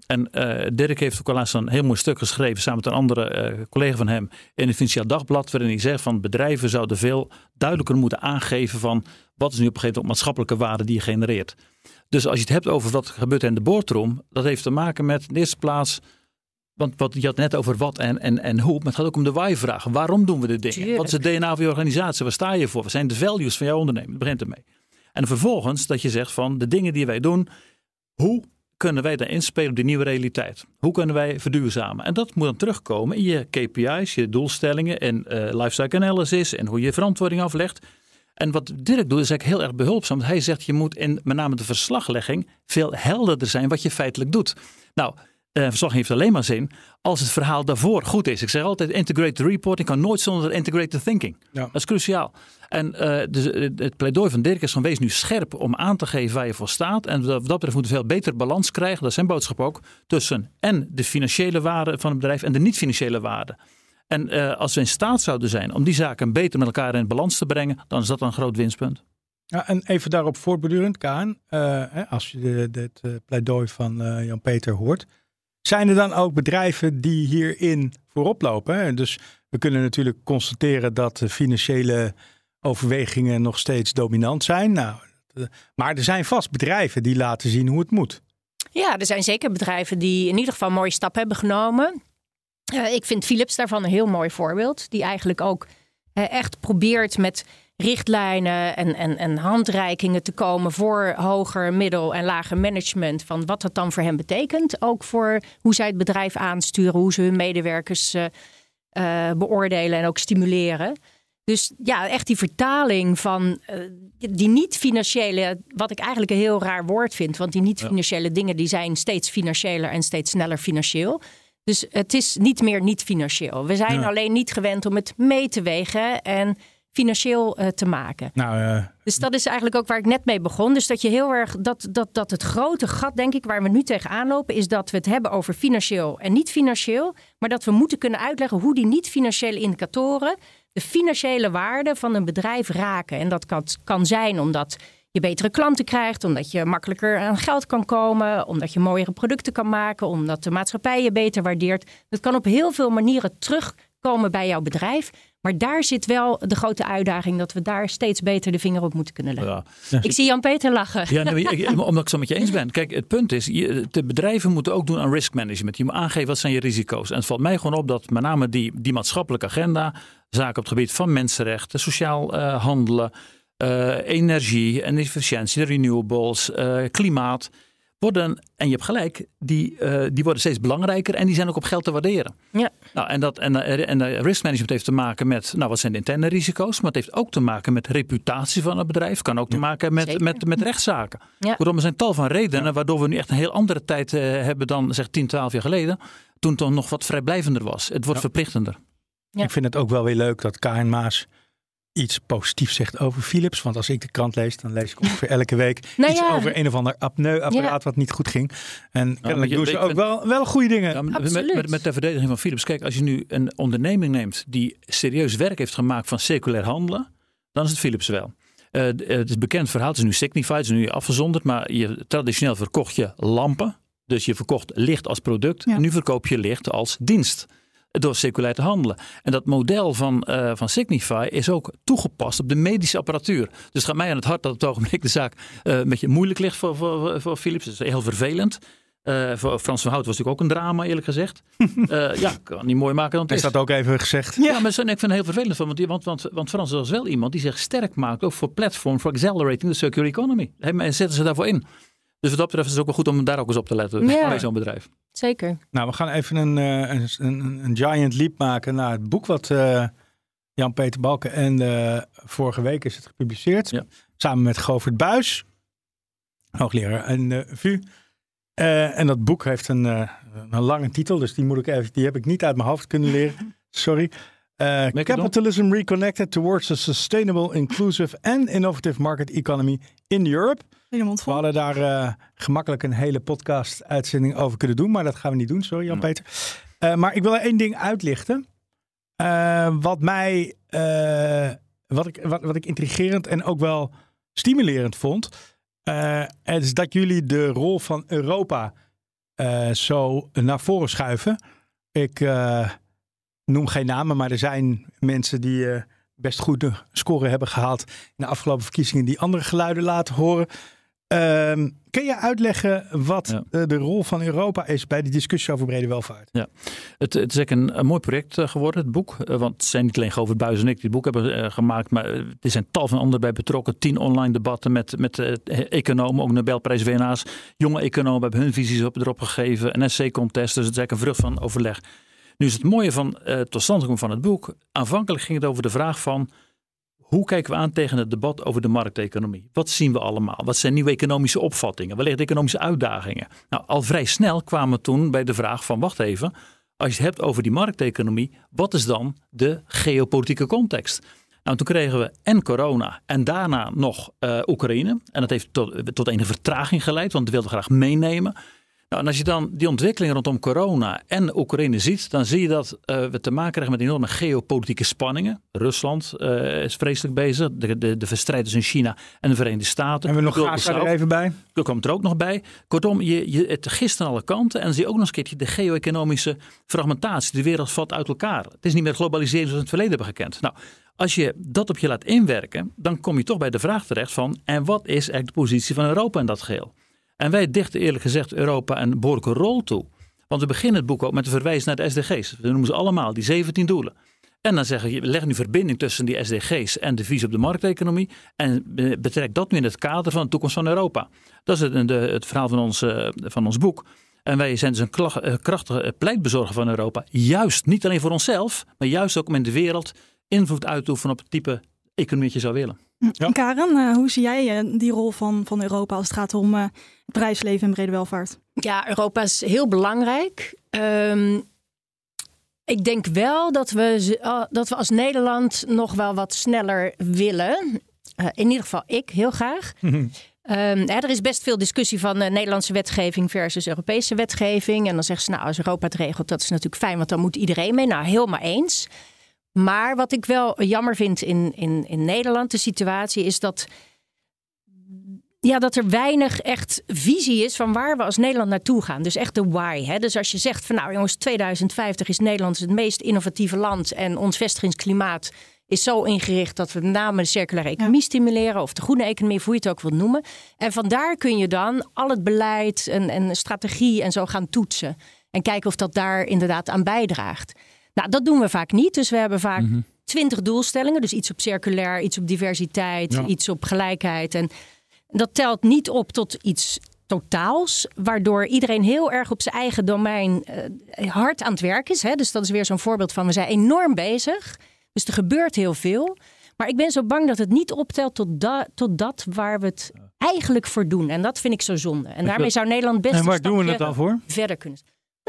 En eh, Dirk heeft ook al laatst een heel mooi stuk geschreven samen met een andere eh, collega van hem in het Financieel Dagblad. Waarin hij zegt van bedrijven zouden veel duidelijker moeten aangeven van wat is nu op een gegeven moment maatschappelijke waarde die je genereert. Dus als je het hebt over wat gebeurt in de boardroom, dat heeft te maken met in de eerste plaats. Want wat, je had net over wat en, en, en hoe, maar het gaat ook om de why-vraag. Waarom doen we dit dingen? Tuurlijk. Wat is het DNA van je organisatie? Waar sta je voor? Wat zijn de values van jouw onderneming? Dat begint ermee. En vervolgens dat je zegt van de dingen die wij doen, hoe kunnen wij daar inspelen op die nieuwe realiteit? Hoe kunnen wij verduurzamen? En dat moet dan terugkomen in je KPI's, je doelstellingen en eh lifecycle analysis en hoe je verantwoording aflegt. En wat Dirk doet is eigenlijk heel erg behulpzaam. Hij zegt je moet in met name de verslaglegging veel helderder zijn wat je feitelijk doet. Nou, eh verslag heeft alleen maar zin als het verhaal daarvoor goed is. Ik zeg altijd integrated reporting kan nooit zonder integrated thinking. Ja. Dat is cruciaal. En eh, dus eh, het pleidooi van Dirk is van wees nu scherp om aan te geven waar je voor staat. En wat dat betreft moet je veel beter balans krijgen, dat is zijn boodschap ook, tussen en de financiële waarde van het bedrijf en de niet-financiële waarde. En eh, als we in staat zouden zijn om die zaken beter met elkaar in balans te brengen, dan is dat een groot winstpunt. Ja, en even daarop voortbordurend, Kaan, eh, hè, als je het eh, pleidooi van eh, Jan-Peter hoort. Zijn er dan ook bedrijven die hierin voorop lopen? hè? Dus we kunnen natuurlijk constateren dat de financiële overwegingen nog steeds dominant zijn. Nou, maar er zijn vast bedrijven die laten zien hoe het moet. Ja, er zijn zeker bedrijven die in ieder geval mooie stappen hebben genomen. Eh, ik vind Philips daarvan een heel mooi voorbeeld. Die eigenlijk ook eh, echt probeert met richtlijnen en, en, en handreikingen te komen voor hoger, middel en lager management. Van wat dat dan voor hen betekent. Ook voor hoe zij het bedrijf aansturen, hoe ze hun medewerkers eh, beoordelen en ook stimuleren. Dus ja, echt die vertaling van die niet-financiële, wat ik eigenlijk een heel raar woord vind. Want die niet-financiële dingen die zijn steeds financiëler en steeds sneller financieel. Dus het is niet meer niet-financieel. We zijn Ja. alleen niet gewend om het mee te wegen en financieel eh, te maken. Nou, eh, Dus dat is eigenlijk ook waar ik net mee begon. Dus dat je heel erg dat, dat, dat het grote gat, denk ik, waar we nu tegenaan lopen, is dat we het hebben over financieel en niet financieel. Maar dat we moeten kunnen uitleggen hoe die niet-financiële indicatoren de financiële waarde van een bedrijf raken. En dat kan, kan zijn omdat je betere klanten krijgt, omdat je makkelijker aan geld kan komen, omdat je mooiere producten kan maken, omdat de maatschappij je beter waardeert. Dat kan op heel veel manieren komen bij jouw bedrijf. Maar daar zit wel de grote uitdaging dat we daar steeds beter de vinger op moeten kunnen leggen. Ja. Ik zie Jan-Peter lachen. Ja, nee, omdat ik het zo met je eens ben. Kijk, het punt is, je, de bedrijven moeten ook doen aan risk management. Je moet aangeven wat zijn je risico's. En het valt mij gewoon op dat met name die, die maatschappelijke agenda, zaken op het gebied van mensenrechten, sociaal uh, handelen, energie en efficiëntie, de renewables, uh, klimaat worden, en je hebt gelijk, die, uh, die worden steeds belangrijker en die zijn ook op geld te waarderen. Ja. Nou, en, dat, en, en risk management heeft te maken met, nou, wat zijn de interne risico's, maar het heeft ook te maken met reputatie van het bedrijf, kan ook te maken met, met, met, met rechtszaken. Ja. Kortom, er zijn tal van redenen waardoor we nu echt een heel andere tijd uh, hebben dan zeg 10, 12 jaar geleden, toen het toch nog wat vrijblijvender was. Het wordt Ja. verplichtender. Ja. Ik vind het ook wel weer leuk dat Karin Maas iets positiefs zegt over Philips. Want als ik de krant lees, dan lees ik ongeveer elke week [LAUGHS] Nou iets ja. over een of ander apneu-apparaat Ja. wat niet goed ging. En maar kennelijk doen ze ook vind- wel, wel goede dingen. Met, Absoluut. met, met, de verdediging van Philips. Kijk, als je nu een onderneming neemt die serieus werk heeft gemaakt van circulair handelen, dan is het Philips wel. Eh, eh, het is bekend verhaal, het is nu Signify, het is nu afgezonderd, maar je, traditioneel verkocht je lampen. Dus je verkocht licht als product. Ja. En nu verkoop je licht als dienst. Door circulair te handelen. En dat model van, eh, van Signify is ook toegepast op de medische apparatuur. Dus het gaat mij aan het hart dat op het ogenblik de zaak eh, een beetje moeilijk ligt voor, voor, voor Philips. Het is heel vervelend. Eh, voor Frans van Hout was natuurlijk ook een drama, eerlijk gezegd. [LAUGHS] Eh, ja, kan niet mooi maken dan het Is is. dat ook even gezegd? Ja, maar zo- ik vind het heel vervelend van, want, want, want, want Frans was wel iemand die zich sterk maakt, ook voor platform, voor accelerating the circular economy. En zetten ze daarvoor in. Dus wat dat betreft is het ook wel goed om daar ook eens op te letten Ja. bij zo'n bedrijf. Zeker. Nou, we gaan even een, eh, een, een, een giant leap maken naar het boek wat eh, Jan-Peter Balken en eh, vorige week is het gepubliceerd. Ja. Samen met Govert Buis, hoogleraar en de VU. Eh, en dat boek heeft een, eh, een lange titel, dus die, moet ik even, die heb ik niet uit mijn hoofd kunnen leren. [LAUGHS] Sorry. Eh, it Capitalism Reconnected Towards a Sustainable, Inclusive and Innovative Market Economy in Europe. In de mond We hadden daar eh, gemakkelijk een hele podcast-uitzending over kunnen doen, maar dat gaan we niet doen. Sorry, Jan-Peter. Eh, maar ik wil er één ding uitlichten. Eh, wat mij, eh, wat, ik, wat, wat ik intrigerend en ook wel stimulerend vond. eh, het is dat jullie de rol van Europa eh, zo naar voren schuiven. Ik eh, noem geen namen, maar er zijn mensen die eh, best goede score hebben gehaald in de afgelopen verkiezingen die andere geluiden laten horen. Ehm, kun je uitleggen wat Ja. eh, de rol van Europa is bij die discussie over brede welvaart? Het, het is echt een, een mooi project eh, geworden, het boek. Want het zijn niet alleen Govert Buijs en ik die het boek hebben gemaakt, maar er zijn tal van anderen bij betrokken. Tien online debatten met, met economen, ook Nobelprijswinnaars. Jonge economen hebben hun visies op, erop gegeven. Een essay-contest, dus het is eigenlijk een vrucht van overleg. Nu is het mooie van eh tot stand van het boek. Aanvankelijk ging het over de vraag van hoe kijken we aan tegen het debat over de markteconomie? Wat zien we allemaal? Wat zijn nieuwe economische opvattingen? De economische uitdagingen? Nou, al vrij snel kwamen we toen bij de vraag van wacht even. Als je het hebt over die markteconomie, wat is dan de geopolitieke context? Nou, toen kregen we en corona en daarna nog eh, Oekraïne. En dat heeft tot, tot een vertraging geleid, want we wilden graag meenemen. Nou, en als je dan die ontwikkeling rondom corona en Oekraïne ziet, dan zie je dat eh, we te maken krijgen met enorme geopolitieke spanningen. Rusland eh, is vreselijk bezig. De, de, de verstrijd tussen China en de Verenigde Staten. En we nog Gaza er even bij. Dat komt er ook nog bij. Kortom, je, je, het gist aan alle kanten. En dan zie je ook nog eens een keertje de geo-economische fragmentatie. De wereld valt uit elkaar. Het is niet meer globalisering zoals we het verleden hebben gekend. Nou, als je dat op je laat inwerken, dan kom je toch bij de vraag terecht van... en wat is eigenlijk de positie van Europa in dat geheel? En wij dichten eerlijk gezegd Europa een behoorlijke rol toe. Want we beginnen het boek ook met een verwijs naar de SDG's. We noemen ze allemaal, die 17 doelen. En dan zeggen we leggen nu verbinding tussen die SDG's en de visie op de markteconomie. En be- betrek dat nu in het kader van de toekomst van Europa. Dat is het, de, het verhaal van ons, eh, van ons boek. En wij zijn dus een eh, krachtige pleitbezorger van Europa. Juist, niet alleen voor onszelf, maar juist ook om in de wereld invloed uit te oefenen op het type economie dat je zou willen. Ja. Karen, eh, hoe zie jij eh, die rol van, van Europa als het gaat om eh, het bedrijfsleven en brede welvaart? Ja, Europa is heel belangrijk. Ehm, ik denk wel dat we, dat we als Nederland nog wel wat sneller willen. Eh, in ieder geval ik heel graag. Ehm, hè, er is best veel discussie van eh, Nederlandse wetgeving versus Europese wetgeving. En dan zeggen ze, nou, als Europa het regelt, dat is natuurlijk fijn, want dan moet iedereen mee. Nou, helemaal eens. Maar wat ik wel jammer vind in, in, in Nederland, de situatie, is dat ja, dat er weinig echt visie is van waar we als Nederland naartoe gaan. Dus echt de why. Hè? Dus als je zegt van nou jongens, 2050 is Nederland het meest innovatieve land en ons vestigingsklimaat is zo ingericht dat we met name de circulaire economie stimuleren of de groene economie, hoe je het ook wilt noemen. En vandaar kun je dan al het beleid en, en strategie en zo gaan toetsen. En kijken of dat daar inderdaad aan bijdraagt. Nou, dat doen we vaak niet. Dus we hebben vaak Mhm. twintig doelstellingen. Dus iets op circulair, iets op diversiteit, Ja. iets op gelijkheid. En dat telt niet op tot iets totaals, waardoor iedereen heel erg op zijn eigen domein eh, hard aan het werk is. Hè? Dus dat is weer zo'n voorbeeld van we zijn enorm bezig. Dus er gebeurt heel veel. Maar ik ben zo bang dat het niet optelt tot, da- tot dat waar we het eigenlijk voor doen. En dat vind ik zo zonde. En daarmee zou Nederland best En waar doen we het dan voor? verder kunnen.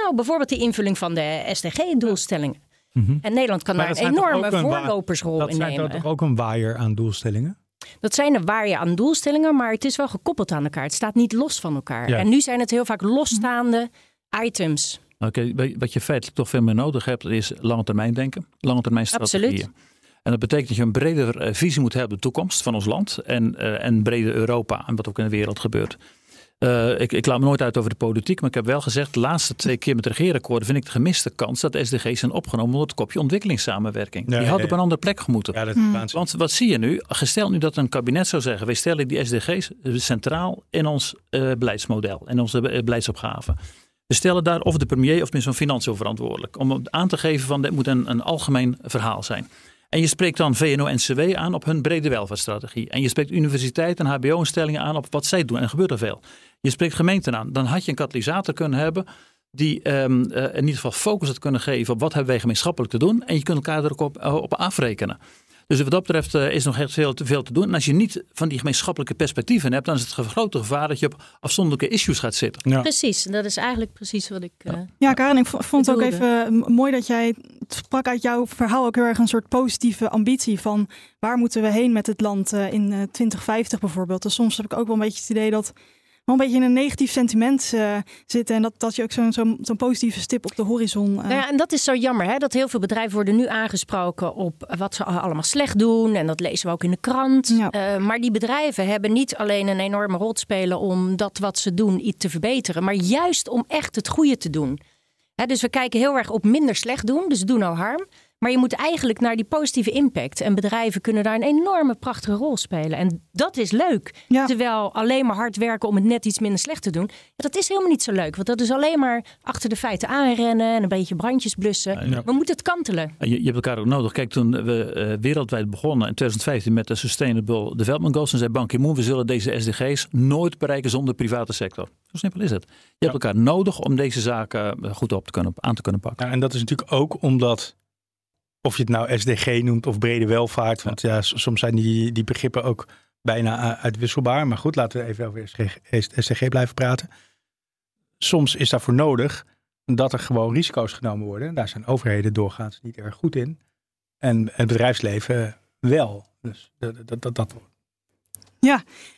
Nou, bijvoorbeeld de invulling van de SDG-doelstellingen. Mhm. En Nederland kan Maar daar een enorme ook een wa- voorlopersrol Dat in zijn nemen. toch ook een waaier aan doelstellingen? Dat zijn er waar je aan doelstellingen, maar het is wel gekoppeld aan elkaar. Het staat niet los van elkaar. Ja. En nu zijn het heel vaak losstaande items. Oké, wat je feitelijk toch veel meer nodig hebt, is lange termijn denken, lange termijn strategieën. Absoluut. En dat betekent dat je een bredere eh, visie moet hebben op de toekomst van ons land en, eh, en breder Europa en wat ook in de wereld gebeurt. Eh, ik, ik laat me nooit uit over de politiek, maar ik heb wel gezegd, de laatste twee keer met regeerakkoorden vind ik de gemiste kans dat de SDG's zijn opgenomen onder het kopje ontwikkelingssamenwerking. Nee, Die had nee. op een andere plek gemoeten. Ja, waanzinnig. Want wat zie je nu? Gesteld nu dat een kabinet zou zeggen: wij stellen die SDG's centraal in ons eh, beleidsmodel, in onze be- beleidsopgave. We stellen daar of de premier of minister van Financiën verantwoordelijk. Om aan te geven van dit moet een, een algemeen verhaal zijn. En je spreekt dan VNO-NCW aan op hun brede welvaartsstrategie. En je spreekt universiteiten en HBO-instellingen aan op wat zij doen. En gebeurt er veel. Je spreekt gemeenten aan. Dan had je een katalysator kunnen hebben die ehm, eh, in ieder geval focus had kunnen geven op wat hebben wij gemeenschappelijk te doen. En je kunt elkaar er ook eh, op afrekenen. Dus wat dat betreft eh, is nog echt veel te, veel te doen. En als je niet van die gemeenschappelijke perspectieven hebt, dan is het grote gevaar dat je op afzonderlijke issues gaat zitten. Ja. Precies, en dat is eigenlijk precies wat ik. eh, Ja, Karen, ik vond het ook even m- mooi dat jij het sprak uit jouw verhaal ook heel erg een soort positieve ambitie van waar moeten we heen met het land eh, in eh, 2050 bijvoorbeeld. Dus soms heb ik ook wel een beetje het idee dat een beetje in een negatief sentiment eh, zitten en dat, dat je ook zo'n zo'n positieve stip op de horizon. Nou ja, en dat is zo jammer, hè? dat heel veel bedrijven worden nu aangesproken op wat ze allemaal slecht doen. En dat lezen we ook in de krant. Ja. Eh, maar die bedrijven hebben niet alleen een enorme rol te spelen om dat wat ze doen iets te verbeteren, maar juist om echt het goede te doen. Hè, dus we kijken heel erg op minder slecht doen, dus doe no harm. Maar je moet eigenlijk naar die positieve impact. En bedrijven kunnen daar een enorme prachtige rol spelen. En dat is leuk. Ja. Terwijl alleen maar hard werken om het net iets minder slecht te doen. Ja, dat is helemaal niet zo leuk. Want dat is alleen maar achter de feiten aanrennen en een beetje brandjes blussen. Ja. We moeten het kantelen. En Je, je hebt elkaar ook nodig. Kijk, toen we eh, wereldwijd begonnen in 2015 met de Sustainable Development Goals, dan zei Ban Ki-moon, we zullen deze SDG's nooit bereiken zonder de private sector. Zo simpel is het. Je hebt elkaar nodig om deze zaken eh, goed op te kunnen, aan te kunnen pakken. Ja, en dat is natuurlijk ook omdat, of je het nou SDG noemt of brede welvaart, want ja, soms zijn die, die begrippen ook bijna uh, uitwisselbaar. Maar goed, laten we even over SDG, blijven praten. Soms is daarvoor nodig dat er gewoon risico's genomen worden. Daar zijn overheden doorgaans niet erg goed in. En het bedrijfsleven wel. Dus dat, dat, dat, dat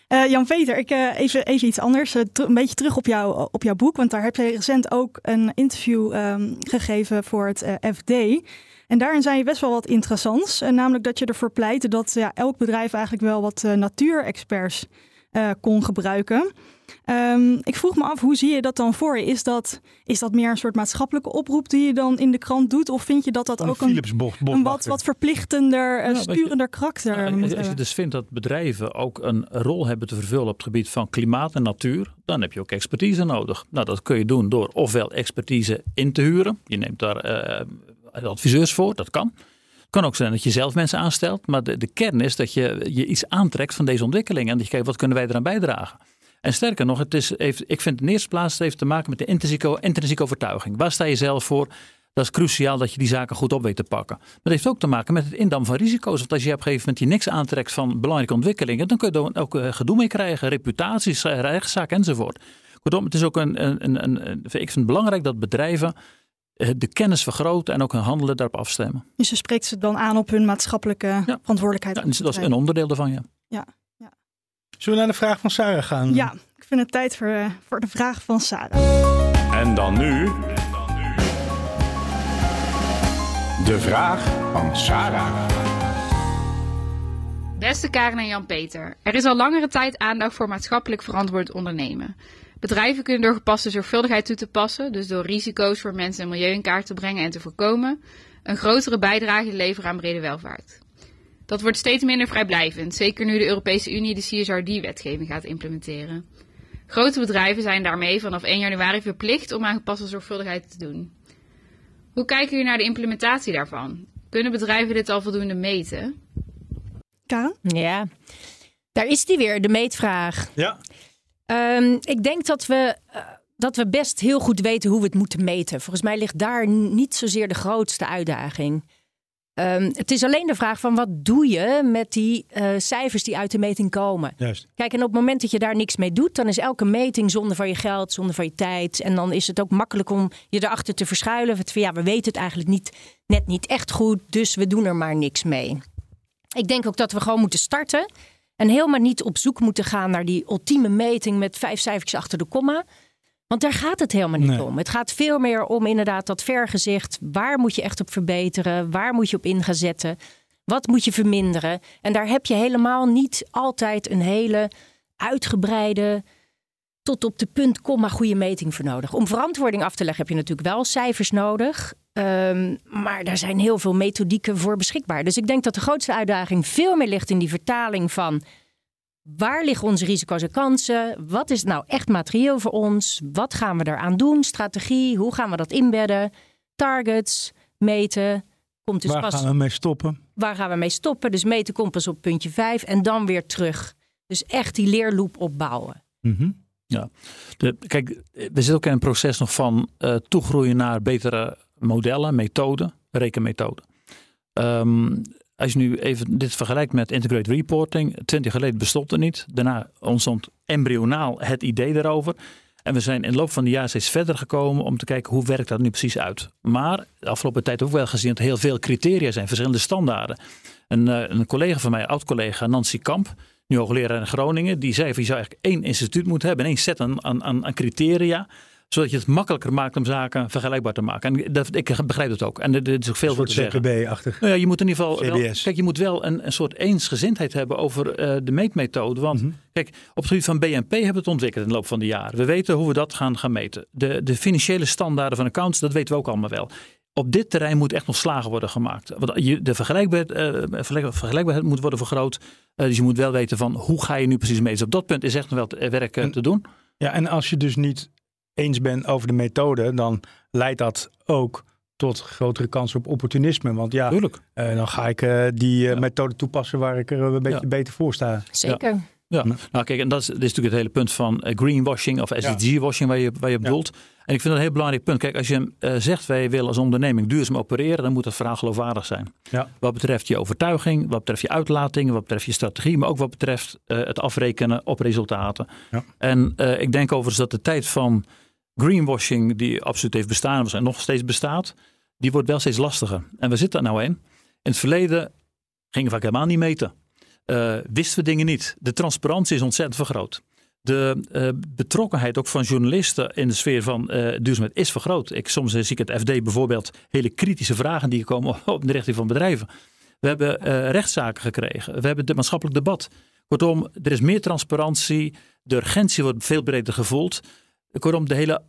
Eh, Jan Peter, ik, eh, even, even iets anders. Eh, een beetje terug op, jou, op jouw boek. Want daar heb je recent ook een interview ehm, gegeven voor het eh, FD. En daarin zei je best wel wat interessants. Eh, namelijk dat je ervoor pleitte dat ja, elk bedrijf eigenlijk wel wat eh, natuurexperts eh, kon gebruiken. Ehm, ik vroeg me af, hoe zie je dat dan voor je? Is dat, is dat meer een soort maatschappelijke oproep die je dan in de krant doet? Of vind je dat dat een ook een, wat, wat verplichtender, Ja, je- sturender karakter Nou, moet als je hebben? dus vindt dat bedrijven ook een rol hebben te vervullen op het gebied van klimaat en natuur, dan heb je ook expertise nodig. Nou, dat kun je doen door ofwel expertise in te huren. Je neemt daar eh, adviseurs voor, dat kan. Het kan ook zijn dat je zelf mensen aanstelt, maar de, de kern is dat je, je iets aantrekt van deze ontwikkeling en dat je kijkt wat kunnen wij eraan bijdragen. En sterker nog, het is, heeft, ik vind in de eerste plaats het heeft te maken met de intrinsieke, intrinsieke overtuiging. Waar sta je zelf voor? Dat is cruciaal dat je die zaken goed op weet te pakken. Maar het heeft ook te maken met het indammen van risico's. Want als je op een gegeven moment je niks aantrekt van belangrijke ontwikkelingen, dan kun je er ook eh, gedoe mee krijgen, reputaties, eh, rechtszaak enzovoort. Kortom, het is ook een, een, een, een- ik vind het belangrijk dat bedrijven de kennis vergroten en ook hun handelen daarop afstemmen. Dus je spreekt ze dan aan op hun maatschappelijke verantwoordelijkheid. Ja, dat is een onderdeel daarvan, ja. Zullen we naar de vraag van Sarah gaan? Ja, ik vind het tijd voor, eh, voor de vraag van Sarah. En dan nu. De vraag van Sarah. Beste Karen en Jan-Peter, er is al langere tijd aandacht voor maatschappelijk verantwoord ondernemen. Bedrijven kunnen door gepaste zorgvuldigheid toe te passen, dus door risico's voor mensen en milieu in kaart te brengen en te voorkomen, een grotere bijdrage leveren aan brede welvaart. Dat wordt steeds minder vrijblijvend, zeker nu de Europese Unie de CSRD-wetgeving gaat implementeren. Grote bedrijven zijn daarmee vanaf 1 januari verplicht om aan gepaste zorgvuldigheid te doen. Hoe kijken jullie naar de implementatie daarvan? Kunnen bedrijven dit al voldoende meten? Karen? Ja, daar is die weer, de meetvraag. Ja. Ehm, ik denk dat we, eh, dat we best heel goed weten hoe we het moeten meten. Volgens mij ligt daar niet zozeer de grootste uitdaging. Ehm, het is alleen de vraag van wat doe je met die eh, cijfers die uit de meting komen. Juist. Kijk, en op het moment dat je daar niks mee doet, dan is elke meting zonde van je geld, zonde van je tijd. En dan is het ook makkelijk om je erachter te verschuilen. Van, ja, we weten het eigenlijk niet, net niet echt goed, dus we doen er maar niks mee. Ik denk ook dat we gewoon moeten starten. En helemaal niet op zoek moeten gaan naar die ultieme meting met vijf cijfertjes achter de komma. Want daar gaat het helemaal niet Nee. om. Het gaat veel meer om inderdaad dat vergezicht. Waar moet je echt op verbeteren? Waar moet je op in gaan zetten? Wat moet je verminderen? En daar heb je helemaal niet altijd een hele uitgebreide, tot op de punt, komma goede meting voor nodig. Om verantwoording af te leggen heb je natuurlijk wel cijfers nodig. Ehm, maar daar zijn heel veel methodieken voor beschikbaar. Dus ik denk dat de grootste uitdaging veel meer ligt in die vertaling van waar liggen onze risico's en kansen? Wat is nou echt materieel voor ons? Wat gaan we daaraan doen? Strategie, hoe gaan we dat inbedden? Targets, meten. Komt dus Waar pas, gaan we mee stoppen? waar gaan we mee stoppen? Dus meten komt pas op puntje 5 en dan weer terug. Dus echt die leerloop opbouwen. Mhm. De, kijk, we zitten ook in een proces nog van eh, toegroeien naar betere modellen, methoden, rekenmethoden. Ehm, als je nu even dit vergelijkt met integrated reporting, twintig geleden bestond het niet. Daarna ontstond embryonaal het idee daarover. En we zijn in de loop van de jaren steeds verder gekomen om te kijken hoe werkt dat nu precies uit. Maar de afgelopen tijd ook wel gezien dat heel veel criteria zijn, verschillende standaarden. Een, eh, een collega van mij, oud-collega Nancy Kamp, nu hoogleraar in Groningen, die zei van je zou eigenlijk één instituut moeten hebben, één set aan, aan aan criteria zodat je het makkelijker maakt om zaken vergelijkbaar te maken. En dat, ik begrijp het ook. En er, er is ook veel voor te zeggen. CPB-achtig. Nou ja, je moet in ieder geval. Wel, kijk, je moet wel een, een soort eensgezindheid hebben over eh, de meetmethode. Want Mhm. kijk, op het gebied van BNP hebben we het ontwikkeld in de loop van de jaren. We weten hoe we dat gaan, gaan meten. De, de financiële standaarden van accounts, dat weten we ook allemaal wel. Op dit terrein moet echt nog slagen worden gemaakt. Want de vergelijkbaarheid, eh, vergelijk- vergelijkbaarheid moet worden vergroot. Eh, dus je moet wel weten van hoe ga je nu precies meten. Dus op dat punt is echt nog wel te- werk te doen. Ja, en als je dus niet eens bent over de methode, dan leidt dat ook tot grotere kans op opportunisme. Want ja, eh, dan ga ik eh, die eh, Ja. methode toepassen waar ik er een beetje Ja. beter voor sta. Zeker. Ja, nou kijk, en dat is, dit is natuurlijk het hele punt van greenwashing of SDG-washing waar je, waar je Ja. bedoelt. En ik vind dat een heel belangrijk punt. Kijk, als je zegt wij willen als onderneming duurzaam opereren, dan moet dat verhaal geloofwaardig zijn. Ja. Wat betreft je overtuiging, wat betreft je uitlatingen, wat betreft je strategie, maar ook wat betreft eh, het afrekenen op resultaten. Ja. En eh, ik denk overigens dat de tijd van greenwashing, die absoluut heeft bestaan en nog steeds bestaat, die wordt wel steeds lastiger. En waar zit dat nou in? In het verleden gingen we vaak helemaal niet meten. Eh, wisten we dingen niet. De transparantie is ontzettend vergroot. De eh, betrokkenheid ook van journalisten in de sfeer van eh, duurzaamheid is vergroot. Ik, soms zie ik het FD bijvoorbeeld hele kritische vragen die komen [LAUGHS] op de richting van bedrijven. We hebben rechtszaken gekregen. We hebben het maatschappelijk debat. Kortom, er is meer transparantie. De urgentie wordt veel breder gevoeld. Kortom, de hele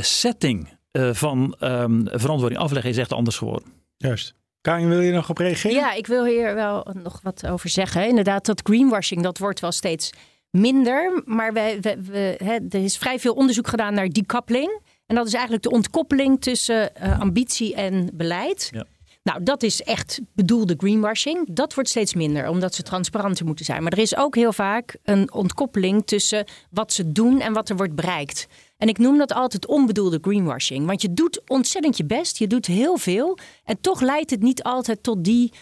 setting eh, van ehm, verantwoording afleggen is echt anders geworden. Juist. Karin, wil je nog op reageren? Ja, ik wil hier wel nog wat over zeggen. Inderdaad, dat greenwashing, dat wordt wel steeds minder. Maar we, we, we, hè, er is vrij veel onderzoek gedaan naar decoupling. En dat is eigenlijk de ontkoppeling tussen eh, ambitie en beleid. Ja. Nou, dat is echt bedoelde greenwashing. Dat wordt steeds minder, omdat ze transparanter moeten zijn. Maar er is ook heel vaak een ontkoppeling tussen wat ze doen en wat er wordt bereikt. En ik noem dat altijd onbedoelde greenwashing. Want je doet ontzettend je best, je doet heel veel. En toch leidt het niet altijd tot die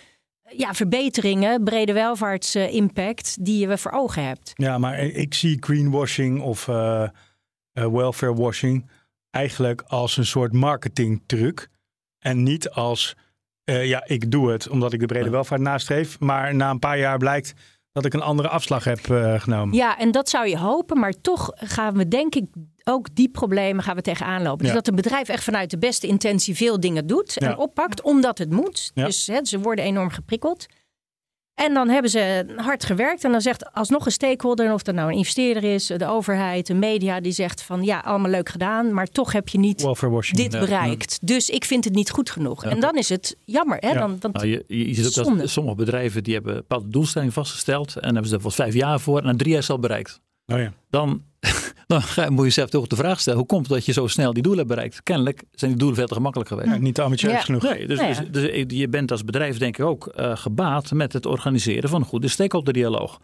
ja, verbeteringen, brede welvaartsimpact die je voor ogen hebt. Ja, maar ik zie greenwashing of eh eh, welfare washing eigenlijk als een soort marketingtruc. En niet als, eh, ja, ik doe het omdat ik de brede welvaart nastreef. Maar na een paar jaar blijkt dat ik een andere afslag heb eh, genomen. Ja, en dat zou je hopen, maar toch gaan we denk ik ook die problemen gaan we tegenaan lopen. Dus Ja. dat een bedrijf echt vanuit de beste intentie veel dingen doet en Ja. oppakt, omdat het moet. Ja. Dus hè, ze worden enorm geprikkeld. En dan hebben ze hard gewerkt. En dan zegt alsnog een stakeholder, of dat nou een investeerder is, de overheid, de media, die zegt van ja, allemaal leuk gedaan, maar toch heb je niet dit bereikt. Dus ik vind het niet goed genoeg. En dan is het jammer. Hè? Ja. Dan, want Nou, je, ziet ook Zonde. dat sommige bedrijven die hebben een bepaalde doelstelling vastgesteld. En hebben ze er voor vijf jaar voor. En na drie jaar is het al bereikt. Oh ja. Dan, dan [LAUGHS] ga, moet je jezelf toch de vraag stellen. Hoe komt het dat je zo snel die doelen hebt bereikt? Kennelijk zijn die doelen veel te gemakkelijk geweest. Ja, niet ambitieus Ja. genoeg. Nee, dus, Nou dus, ja. dus je bent als bedrijf denk ik ook eh, gebaat met het organiseren van een goede stakeholder dialoog.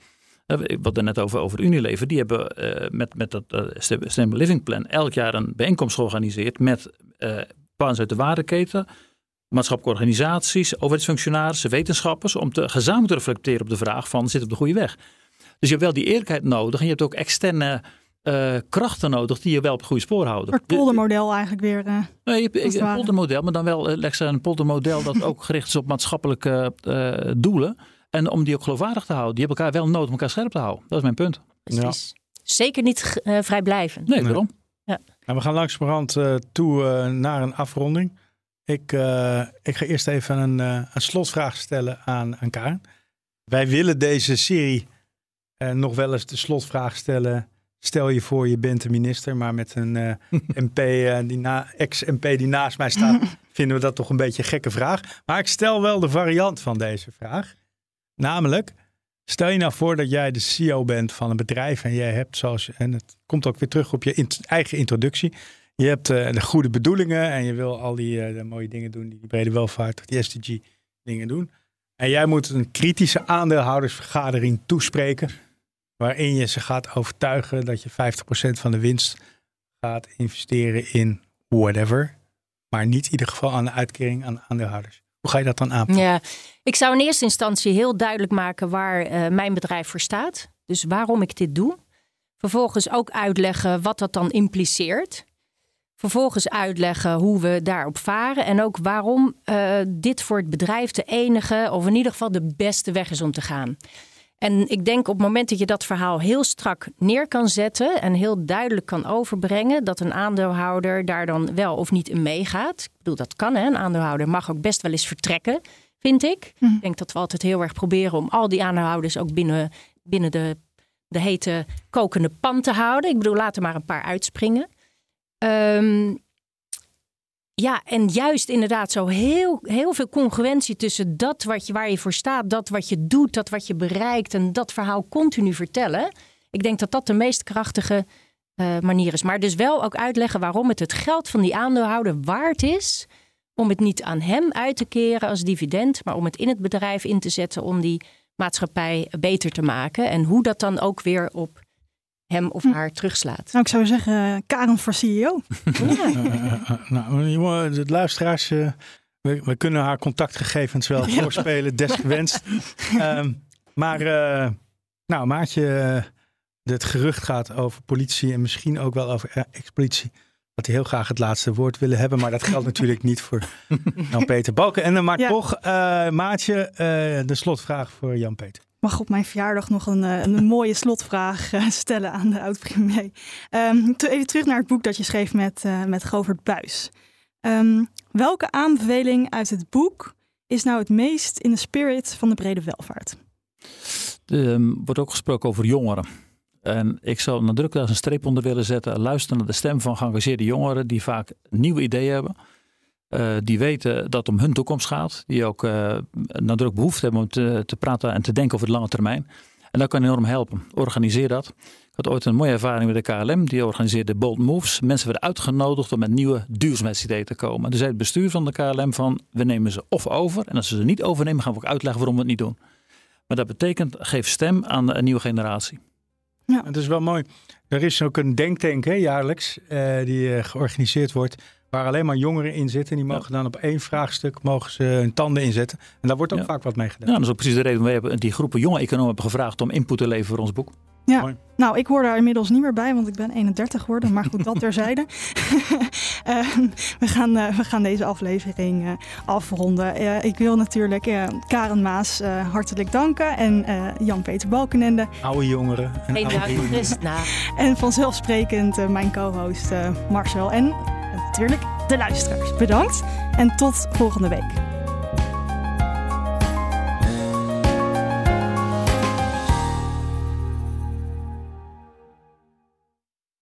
Eh, had er net over, over Unilever. Die hebben eh, met, met dat Sustainable Living Plan elk jaar een bijeenkomst georganiseerd met eh partners uit de waardeketen, maatschappelijke organisaties, overheidsfunctionarissen, wetenschappers, om te, gezamenlijk te reflecteren op de vraag van zit op de goede weg. Dus je hebt wel die eerlijkheid nodig en je hebt ook externe eh, krachten nodig die je wel op het goede spoor houden. De- poldermodel eigenlijk weer. eh. Nee, je, het ik, een poldermodel, maar dan wel eh, een poldermodel dat ook gericht is op maatschappelijke eh, doelen. En om die ook geloofwaardig te houden. Die hebben elkaar wel nodig om elkaar scherp te houden. Dat is mijn punt. precies. Zeker niet eh, vrijblijvend. Nee, Nee. waarom? Nou, we gaan langzamerhand eh toe eh, naar een afronding. Ik, eh, ik ga eerst even een, eh, een slotvraag stellen aan, aan Karen. Wij willen deze serie eh, nog wel eens de slotvraag stellen. Stel je voor, je bent de minister, maar met een eh, [LAUGHS] MP, eh, die na, ex-MP die naast mij staat, [LAUGHS] vinden we dat toch een beetje een gekke vraag. Maar ik stel wel de variant van deze vraag. Namelijk, stel je nou voor dat jij de CEO bent van een bedrijf en jij hebt zoals, en het komt ook weer terug op je int- eigen introductie. Je hebt eh, de goede bedoelingen en je wil al die de mooie dingen doen, die, die brede welvaart, die SDG dingen doen. En jij moet een kritische aandeelhoudersvergadering toespreken, waarin je ze gaat overtuigen dat je 50% van de winst gaat investeren in whatever, maar niet in ieder geval aan de uitkering aan aandeelhouders. Hoe ga je dat dan aanpakken? Ja, ik zou in eerste instantie heel duidelijk maken waar eh, mijn bedrijf voor staat. Dus waarom ik dit doe. Vervolgens ook uitleggen wat dat dan impliceert. Vervolgens uitleggen hoe we daarop varen. En ook waarom eh, dit voor het bedrijf de enige, of in ieder geval de beste weg is om te gaan. En ik denk op het moment dat je dat verhaal heel strak neer kan zetten en heel duidelijk kan overbrengen, dat een aandeelhouder daar dan wel of niet in meegaat. Ik bedoel, dat kan hè. Een aandeelhouder mag ook best wel eens vertrekken, vind ik. Ik denk dat we altijd heel erg proberen om al die aandeelhouders ook binnen, binnen de, de hete kokende pan te houden. Ik bedoel, laat er maar een paar uitspringen. Ehm, ja, en juist inderdaad zo heel, heel veel congruentie tussen dat wat je, waar je voor staat, dat wat je doet, dat wat je bereikt en dat verhaal continu vertellen. Ik denk dat dat de meest krachtige eh, manier is. Maar dus wel ook uitleggen waarom het het geld van die aandeelhouder waard is om het niet aan hem uit te keren als dividend, maar om het in het bedrijf in te zetten om die maatschappij beter te maken. En hoe dat dan ook weer op hem of haar terugslaat. Nou, ik zou zeggen, eh, Karen voor CEO. [LAUGHS] Ja. [LAUGHS] Nou, jongen, de luisteraars, eh, we, we kunnen haar contactgegevens wel [LAUGHS] voorspelen, desgewenst. Ehm, maar, eh, nou, Maatje, het gerucht gaat over politie en misschien ook wel over ex-politie. Dat hij heel graag het laatste woord willen hebben, maar dat geldt natuurlijk niet voor Jan-Peter Balken. En dan maar Ja. toch, eh, Maatje, eh, de slotvraag voor Jan-Peter. Mag op mijn verjaardag nog een, eh, een mooie slotvraag eh, stellen aan de oud-premier. To- even terug naar het boek dat je schreef met, eh, met Govert Buis. Ehm, welke aanbeveling uit het boek is nou het meest in de spirit van de brede welvaart? Er ehm, wordt ook gesproken over jongeren. En ik zou nadrukkelijk daar een streep onder willen zetten. Luisteren naar de stem van geëngageerde jongeren die vaak nieuwe ideeën hebben. Eh, die weten dat het om hun toekomst gaat. Die ook eh nadruk behoefte hebben om te, te praten en te denken over de lange termijn. En dat kan enorm helpen. Organiseer dat. Ik had ooit een mooie ervaring met de KLM. Die organiseerde Bold Moves. Mensen werden uitgenodigd om met nieuwe duurzaamheidsideeën te komen. Dus zei het bestuur van de KLM van we nemen ze of over. En als ze ze niet overnemen gaan we ook uitleggen waarom we het niet doen. Maar dat betekent geef stem aan een nieuwe generatie. Het is wel mooi. Er is ook een denktank hè, jaarlijks eh, die georganiseerd wordt. Waar alleen maar jongeren in zitten. Die mogen dan op één vraagstuk mogen ze hun tanden inzetten. En daar wordt ook Ja. vaak wat mee gedaan. Ja, dat is ook precies de reden. We hebben die groepen jonge economen hebben gevraagd om input te leveren voor ons boek. Ja, Mooi. nou, ik hoor daar inmiddels niet meer bij, want ik ben 31 geworden. Maar goed, dat terzijde. [LAUGHS] [LAUGHS] Eh, we, gaan, eh, we gaan deze aflevering eh, afronden. Ik wil natuurlijk Karen Maas eh, hartelijk danken. En eh, Jan-Peter Balkenende. Oude jongeren. En oude jongeren. Nou, En vanzelfsprekend mijn co-host eh, Marcel. En natuurlijk de luisteraars. Bedankt en tot volgende week.